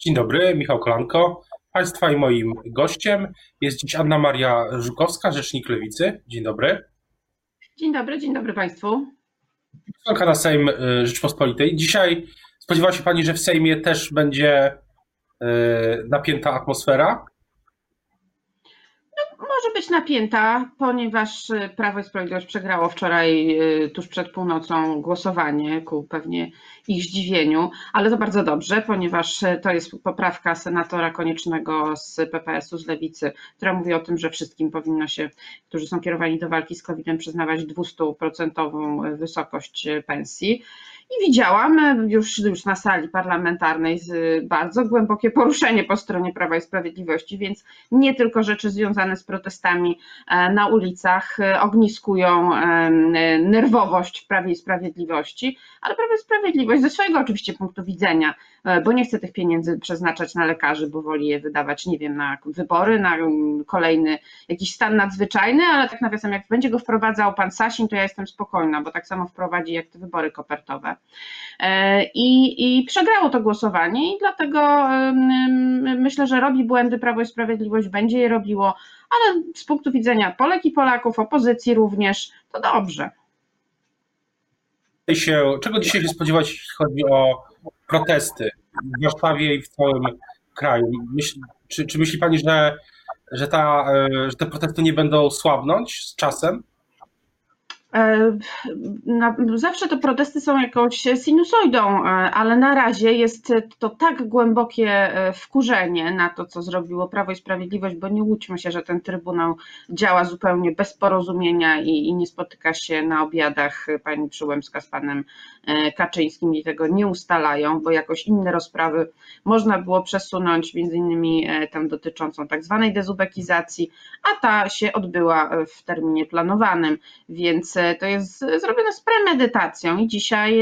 Dzień dobry, Michał Kolanko. Państwa i moim gościem jest dziś Anna Maria Żukowska, rzecznik Lewicy. Dzień dobry. Dzień dobry, dzień dobry Państwu. Posłanka na Sejm y, Rzeczpospolitej. Dzisiaj spodziewa się Pani, że w Sejmie też będzie y, napięta atmosfera? może być napięta, ponieważ y, Prawo i Sprawiedliwość przegrało wczoraj y, tuż przed północą głosowanie ku pewnie ich zdziwieniu, ale to bardzo dobrze, ponieważ y, to jest poprawka senatora koniecznego z PPS-u, z Lewicy, która mówi o tym, że wszystkim powinno się, którzy są kierowani do walki z COVID-em, przyznawać 200% wysokość pensji. I widziałam już, już na sali parlamentarnej bardzo głębokie poruszenie po stronie Prawa i Sprawiedliwości, więc nie tylko rzeczy związane z protestami e, na ulicach e, ogniskują e, nerwowość w Prawie i Sprawiedliwości, ale Prawo i Sprawiedliwość ze swojego oczywiście punktu widzenia, bo nie chce tych pieniędzy przeznaczać na lekarzy, bo woli je wydawać, nie wiem, na wybory, na kolejny jakiś stan nadzwyczajny, ale tak nawiasem, jak będzie go wprowadzał pan Sasin, to ja jestem spokojna, bo tak samo wprowadzi jak te wybory kopertowe. I, I przegrało to głosowanie, i dlatego myślę, że robi błędy Prawo i Sprawiedliwość, będzie je robiło, ale z punktu widzenia Polek i Polaków, opozycji również, to dobrze. czego dzisiaj się spodziewać, jeśli chodzi o protesty w Warszawie i w całym kraju? Myśl, czy, czy myśli Pani, że, że, ta, e, że te protesty nie będą słabnąć z czasem? E, zawsze te protesty są jakąś sinusoidą, e, ale na razie jest to tak głębokie e, wkurzenie na to, co zrobiło Prawo i Sprawiedliwość, bo nie łudźmy się, że ten Trybunał działa zupełnie bez porozumienia i, i nie spotyka się na obiadach pani Przyłębska z panem Kaczyńskim i tego nie ustalają, bo jakoś inne rozprawy można było przesunąć, między innymi tam dotyczącą tak zwanej dezubekizacji, a ta się odbyła w terminie planowanym, więc to jest zrobione z premedytacją i dzisiaj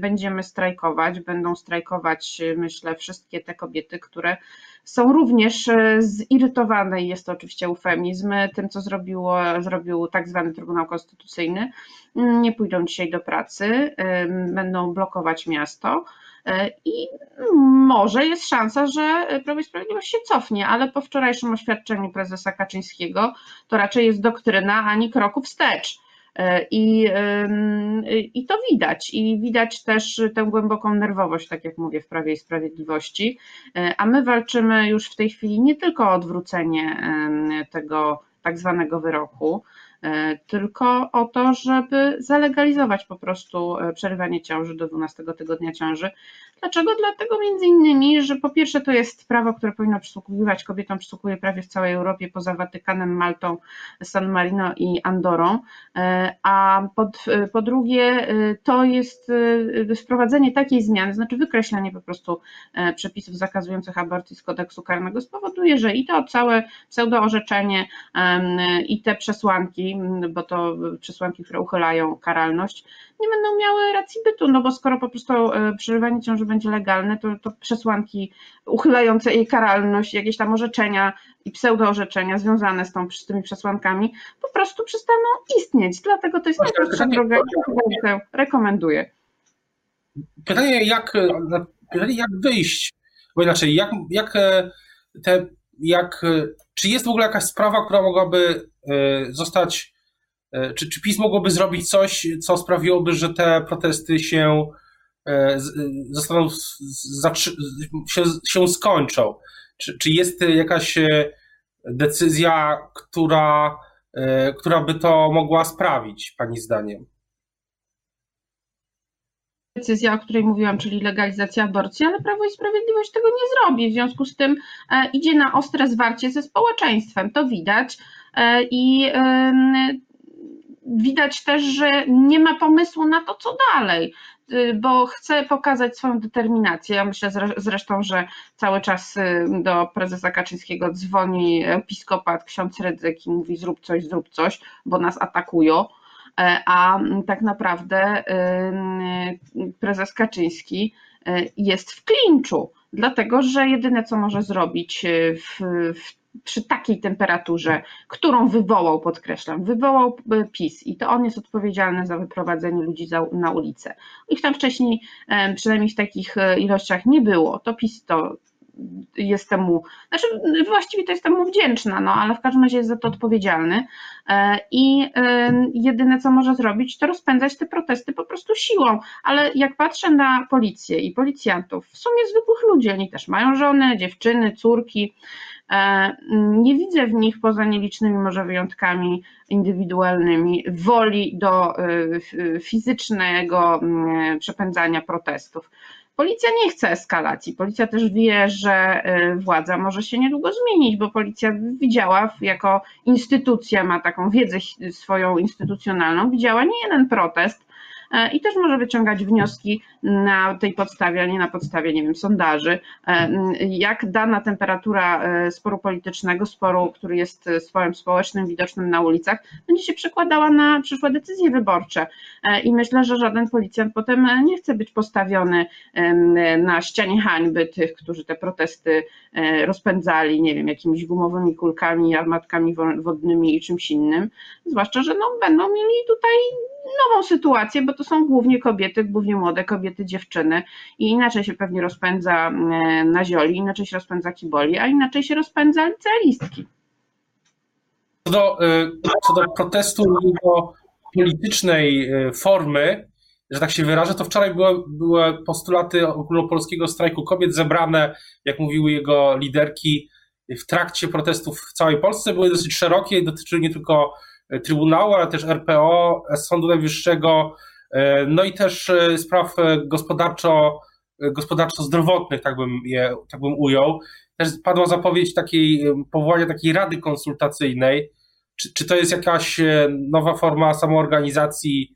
będziemy strajkować, będą strajkować myślę wszystkie te kobiety, które są również e, zirytowane i jest to oczywiście eufemizm tym, co zrobiło, zrobił tak zwany Trybunał Konstytucyjny. Nie pójdą dzisiaj do pracy, będą blokować miasto. E, I może jest szansa, że Prawo i Sprawiedliwość się cofnie, ale po wczorajszym oświadczeniu prezesa Kaczyńskiego to raczej jest doktryna ani kroku wstecz. E, I, I to widać. I widać też tę głęboką nerwowość, tak jak mówię, w Prawie i Sprawiedliwości. E, a my walczymy już w tej chwili nie tylko o odwrócenie tego tak zwanego wyroku, e, tylko o to, żeby zalegalizować po prostu przerywanie ciąży do 12 tygodnia ciąży, Dlaczego? Dlatego między innymi, że po pierwsze to jest prawo, które powinno przysługiwać kobietom, przysługuje prawie w całej Europie, poza Watykanem, Maltą, San Marino i Andorą, e, a pod, po drugie e, to jest e, wprowadzenie takiej zmiany, znaczy wykreślenie po prostu przepisów zakazujących aborcji z kodeksu karnego spowoduje, że i to całe pseudoorzeczenie i te przesłanki, bo to przesłanki, które uchylają karalność, nie będą miały racji bytu, no bo skoro po prostu przerywanie ciąży będzie legalne, to, to przesłanki uchylające jej karalność, jakieś tam orzeczenia i pseudoorzeczenia związane z, tą, z tymi przesłankami po prostu przestaną istnieć. Dlatego to jest najprostsza droga tę rekomenduję. Pytanie jak, pytanie, jak wyjść, bo inaczej, jak, jak te, jak, czy jest w ogóle jakaś sprawa, która mogłaby e, zostać, e, czy, czy PiS mogłoby zrobić coś, co sprawiłoby, że te protesty się E, zostaną, się, się skończą. Czy, czy jest jakaś e, decyzja, która, e, która by to mogła sprawić, Pani zdaniem? decyzja, o której mówiłam, czyli legalizacja aborcji, ale Prawo i Sprawiedliwość tego nie zrobi. W związku z tym idzie na ostre zwarcie ze społeczeństwem. To widać. I widać też, że nie ma pomysłu na to, co dalej. Y, bo chce pokazać swoją determinację. Ja myślę zresztą, że cały czas y, do prezesa Kaczyńskiego dzwoni episkopat ksiądz Rydzyk i mówi zrób coś, zrób coś, bo nas atakują e, a tak naprawdę y, prezes Kaczyński jest w klinczu, dlatego że jedyne co może zrobić w, w przy takiej temperaturze, którą wywołał, podkreślam, wywołał e, PiS. I to on jest odpowiedzialny za wyprowadzenie ludzi za, na ulicę. Ich tam wcześniej, przynajmniej w takich e, ilościach nie było, to PiS to jestem mu, znaczy właściwie to jestem mu wdzięczna, no ale w każdym razie jest za to odpowiedzialny. I jedyne co może zrobić to rozpędzać te protesty po prostu siłą, ale jak patrzę na policję i policjantów, w sumie zwykłych ludzi, oni też mają żony, dziewczyny, córki, E, nie widzę w nich, poza nielicznymi może wyjątkami indywidualnymi, woli do e, fizycznego przepędzania protestów. Policja nie chce eskalacji. Policja też wie, że e, władza może się niedługo zmienić, bo policja widziała, jako instytucja ma taką wiedzę swoją instytucjonalną, widziała nie jeden protest, E, i też może wyciągać wnioski na tej podstawie, a nie na podstawie, nie wiem, sondaży, e, jak dana temperatura e, sporu politycznego, sporu, który jest sporem społecznym, widocznym na ulicach, będzie się przekładała na przyszłe decyzje wyborcze. I myślę, że żaden policjant potem nie chce być postawiony na ścianie hańby tych, którzy te protesty rozpędzali, nie wiem, jakimiś gumowymi kulkami, armatkami wodnymi i czymś innym. Zwłaszcza, że no, będą mieli tutaj nową sytuację, bo to są głównie kobiety, głównie młode kobiety, dziewczyny i inaczej się pewnie rozpędza mm, na zioli, inaczej się rozpędza kiboli, a inaczej się rozpędza licealistki. Co do, y, co do protestu jego politycznej y, formy, że tak się wyrażę, to wczoraj były, były postulaty ogólnopolskiego strajku kobiet zebrane, jak mówiły jego liderki, w trakcie protestów w całej Polsce. Były dosyć szerokie dotyczyły nie tylko Trybunału, ale też RPO, Sądu Najwyższego, e, no i też e, spraw e, gospodarczo, gospodarczo-zdrowotnych, tak bym je tak bym ujął. Też padła zapowiedź takiej, powołania takiej rady konsultacyjnej. Czy, czy to jest jakaś nowa forma samoorganizacji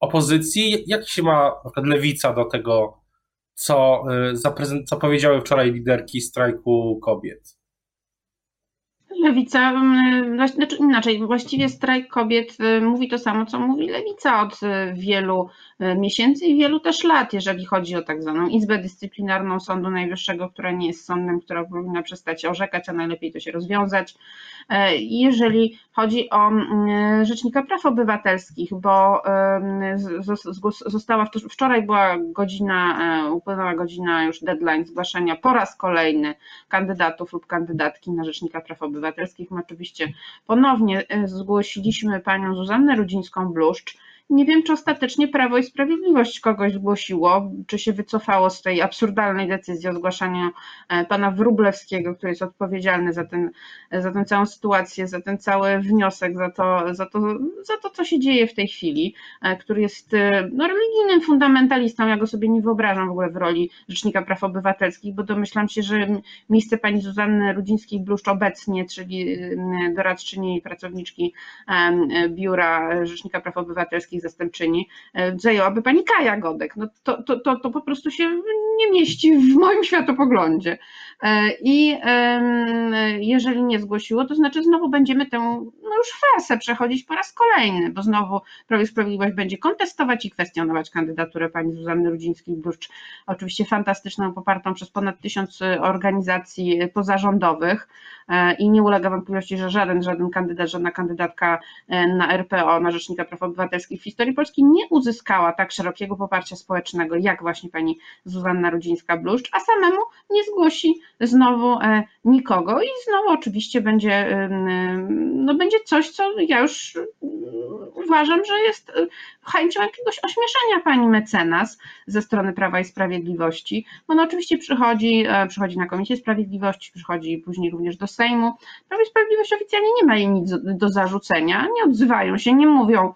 opozycji? Jak się ma na lewica do tego, co, co powiedziały wczoraj liderki strajku kobiet? Lewica, znaczy inaczej, właściwie strajk kobiet y, mówi to samo, co mówi lewica od y, wielu y, miesięcy i wielu też lat, jeżeli chodzi o tak zwaną Izbę Dyscyplinarną Sądu Najwyższego, która nie jest sądem, która powinna przestać orzekać, a najlepiej to się rozwiązać. Jeżeli chodzi o mm, Rzecznika Praw Obywatelskich, bo została, wczoraj była godzina, e, upłynęła godzina już deadline zgłaszania po raz kolejny kandydatów lub kandydatki na Rzecznika Praw Obywatelskich. My oczywiście ponownie e, zgłosiliśmy panią Zuzannę Rudzińską-Bluszcz, nie wiem, czy ostatecznie Prawo i Sprawiedliwość kogoś zgłosiło, czy się wycofało z tej absurdalnej decyzji o zgłaszaniu e, pana Wrublewskiego, który jest odpowiedzialny za, ten, za tę całą sytuację, za ten cały wniosek, za to, za, to, za to, co się dzieje w tej chwili, e, który jest e, no, religijnym fundamentalistą. Ja go sobie nie wyobrażam w ogóle w roli Rzecznika Praw Obywatelskich, bo domyślam się, że miejsce pani Zuzanny Rudzińskiej-Bluszcz obecnie, czyli doradczyni i pracowniczki Biura Rzecznika Praw Obywatelskich, zastępczyni e, zajęłaby pani Kaja Godek. No to, to, to, to po prostu się nie mieści w moim światopoglądzie. E, I jeżeli nie zgłosiło, to znaczy znowu będziemy tę no już farsę przechodzić po raz kolejny, bo znowu Prawo i Sprawiedliwość będzie kontestować i kwestionować kandydaturę pani Zuzanny Rudzińskiej-Bluszcz, oczywiście fantastyczną, popartą przez ponad tysiąc organizacji pozarządowych e, i nie ulega wątpliwości, że żaden, żaden kandydat, żadna kandydatka na RPO, na Rzecznika Praw Obywatelskich historii Polski nie uzyskała tak szerokiego poparcia społecznego jak właśnie pani Zuzanna Rudzińska-Bluszcz, a samemu nie zgłosi znowu e, nikogo. I znowu oczywiście będzie, no będzie coś, co ja już uważam, że jest e, chęcią jakiegoś ośmieszenia pani mecenas ze strony Prawa i Sprawiedliwości, bo no oczywiście przychodzi, e, przychodzi na Komisję Sprawiedliwości, przychodzi później również do Sejmu. Prawo i Sprawiedliwość oficjalnie nie ma jej nic do zarzucenia, nie odzywają się, nie mówią,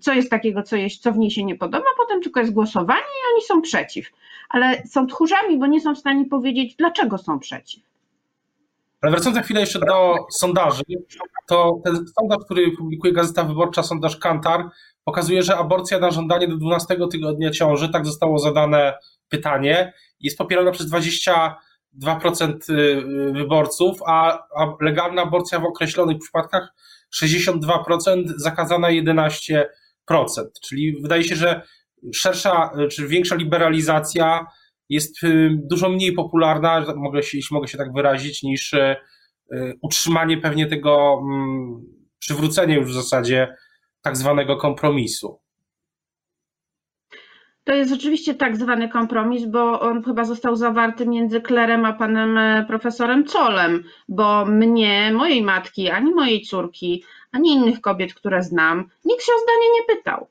co jest takiego, co, jest, co w niej się nie podoba, potem tylko jest głosowanie i oni są przeciw. Ale są tchórzami, bo nie są w stanie powiedzieć, dlaczego są przeciw. Ale wracając na chwilę jeszcze do sondaży, to ten sondaż, który publikuje Gazeta Wyborcza, sondaż Kantar, pokazuje, że aborcja na żądanie do 12 tygodnia ciąży, tak zostało zadane pytanie, jest popierana przez 22% y, wyborców, a, a legalna aborcja w określonych przypadkach 62%, zakazana 11%. Czyli wydaje się, że szersza czy większa liberalizacja jest y, dużo mniej popularna, się, jeśli mogę się tak wyrazić, niż y, y, utrzymanie pewnie tego, mm, przywrócenie już w zasadzie tak zwanego kompromisu. To jest rzeczywiście tak zwany kompromis, bo on chyba został zawarty między klerem a panem e, profesorem Colem, bo mnie, mojej matki, ani mojej córki, ani innych kobiet, które znam, nikt się o zdanie nie pytał.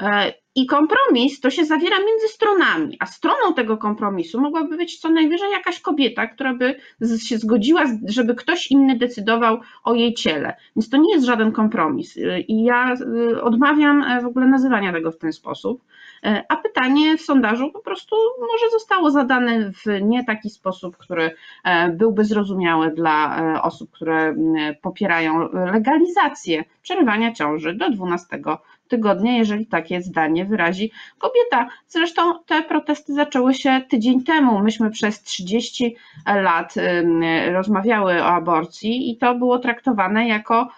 E, I kompromis to się zawiera między stronami, a stroną tego kompromisu mogłaby być co najwyżej jakaś kobieta, która by się zgodziła, żeby ktoś inny decydował o jej ciele. Więc to nie jest żaden kompromis. E, I ja odmawiam w ogóle nazywania tego w ten sposób. E, a pytanie w sondażu po prostu może zostało zadane w nie taki sposób, który e, byłby zrozumiały dla e, osób, które popierają legalizację przerywania ciąży do 12 tygodnia, jeżeli takie zdanie wyrazi kobieta. Zresztą te protesty zaczęły się tydzień temu. Myśmy przez 30 lat rozmawiały o aborcji i to było traktowane jako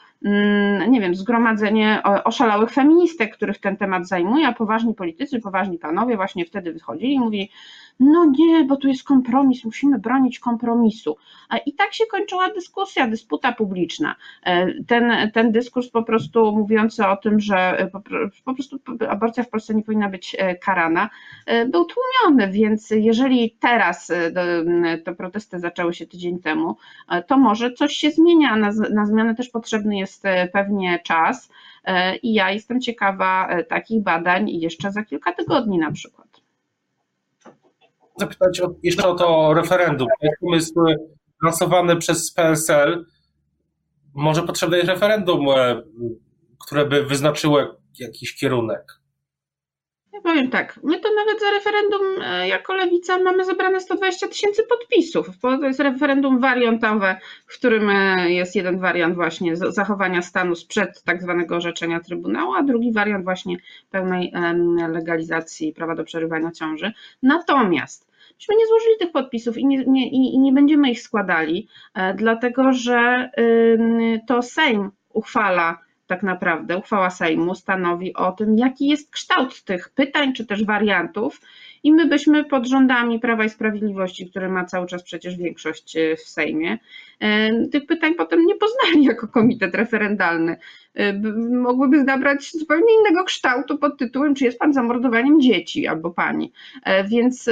nie wiem, zgromadzenie oszalałych feministek, których ten temat zajmuje, a poważni politycy, poważni panowie właśnie wtedy wychodzili i mówili, no nie, bo tu jest kompromis, musimy bronić kompromisu. I tak się kończyła dyskusja, dysputa publiczna. E, ten, ten dyskurs po prostu mówiący o tym, że po prostu aborcja w Polsce nie powinna być e, karana, e, był tłumiony, więc jeżeli teraz te protesty zaczęły się tydzień temu, to może coś się zmienia, na, na zmianę też potrzebny jest pewnie czas i ja jestem ciekawa takich badań jeszcze za kilka tygodni na przykład zapytać o, jeszcze o to referendum. To jest pomysł lansowany przez PSL. Może potrzebne jest referendum, e, które by wyznaczyło jakiś kierunek. Ja powiem tak, my to nawet za referendum e, jako lewica mamy zebrane 120 tysięcy podpisów. To jest referendum wariantowe, w którym e, jest jeden wariant właśnie zachowania stanu sprzed tak zwanego orzeczenia Trybunału, a drugi wariant właśnie pełnej legalizacji prawa do przerywania ciąży. Natomiast myśmy nie złożyli tych podpisów i nie, nie, i nie będziemy ich składali, e, dlatego że to Sejm uchwala tak naprawdę, uchwała Sejmu stanowi o tym, jaki jest kształt tych pytań czy też wariantów, i my byśmy pod rządami Prawa i Sprawiedliwości, który ma cały czas przecież większość e, w Sejmie, e, tych pytań potem nie poznali jako komitet referendalny. Mogłyby nabrać zupełnie innego kształtu pod tytułem, czy jest pan zamordowaniem dzieci albo pani. Więc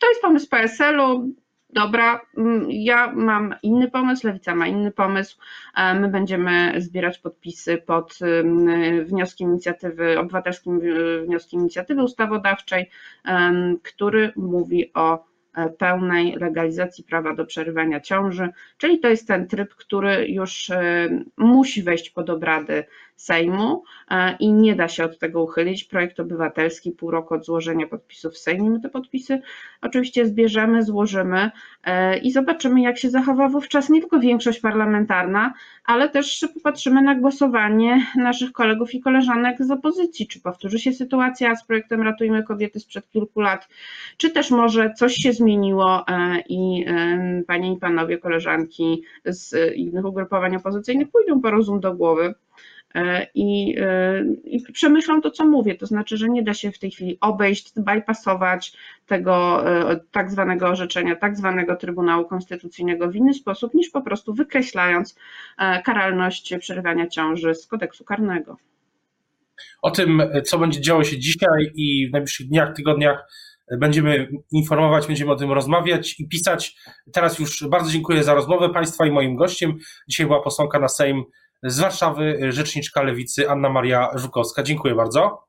to jest pomysł PSL-u dobra, mm, ja mam inny pomysł, Lewica ma inny pomysł. E, my będziemy zbierać podpisy pod mm, wnioskiem inicjatywy, obywatelskim wnioskiem inicjatywy ustawodawczej, który mówi o e, pełnej legalizacji prawa do przerywania ciąży, czyli to jest ten tryb, który już e, musi wejść pod obrady Sejmu e, i nie da się od tego uchylić. Projekt obywatelski, pół roku od złożenia podpisów w Sejmie. My te podpisy oczywiście zbierzemy, złożymy e, i zobaczymy, jak się zachowa wówczas nie tylko większość parlamentarna, ale też popatrzymy na głosowanie naszych kolegów i koleżanek z opozycji. Czy powtórzy się sytuacja z projektem Ratujmy Kobiety sprzed kilku lat, czy też może coś się zmieniło e, i panie i panowie koleżanki z innych ugrupowań opozycyjnych pójdą po rozum do głowy i, e, i przemyślą to, co mówię. To znaczy, że nie da się w tej chwili obejść, bypassować tego e, tak zwanego orzeczenia, tak zwanego Trybunału Konstytucyjnego w inny sposób, niż po prostu wykreślając karalność przerywania ciąży z kodeksu karnego. O tym, co będzie działo się dzisiaj i w najbliższych dniach, tygodniach, będziemy informować, będziemy o tym rozmawiać i pisać. Teraz już bardzo dziękuję za rozmowę Państwa i moim gościem. Dzisiaj była posłanka na Sejm z Warszawy, rzeczniczka lewicy Anna Maria Żukowska. Dziękuję bardzo.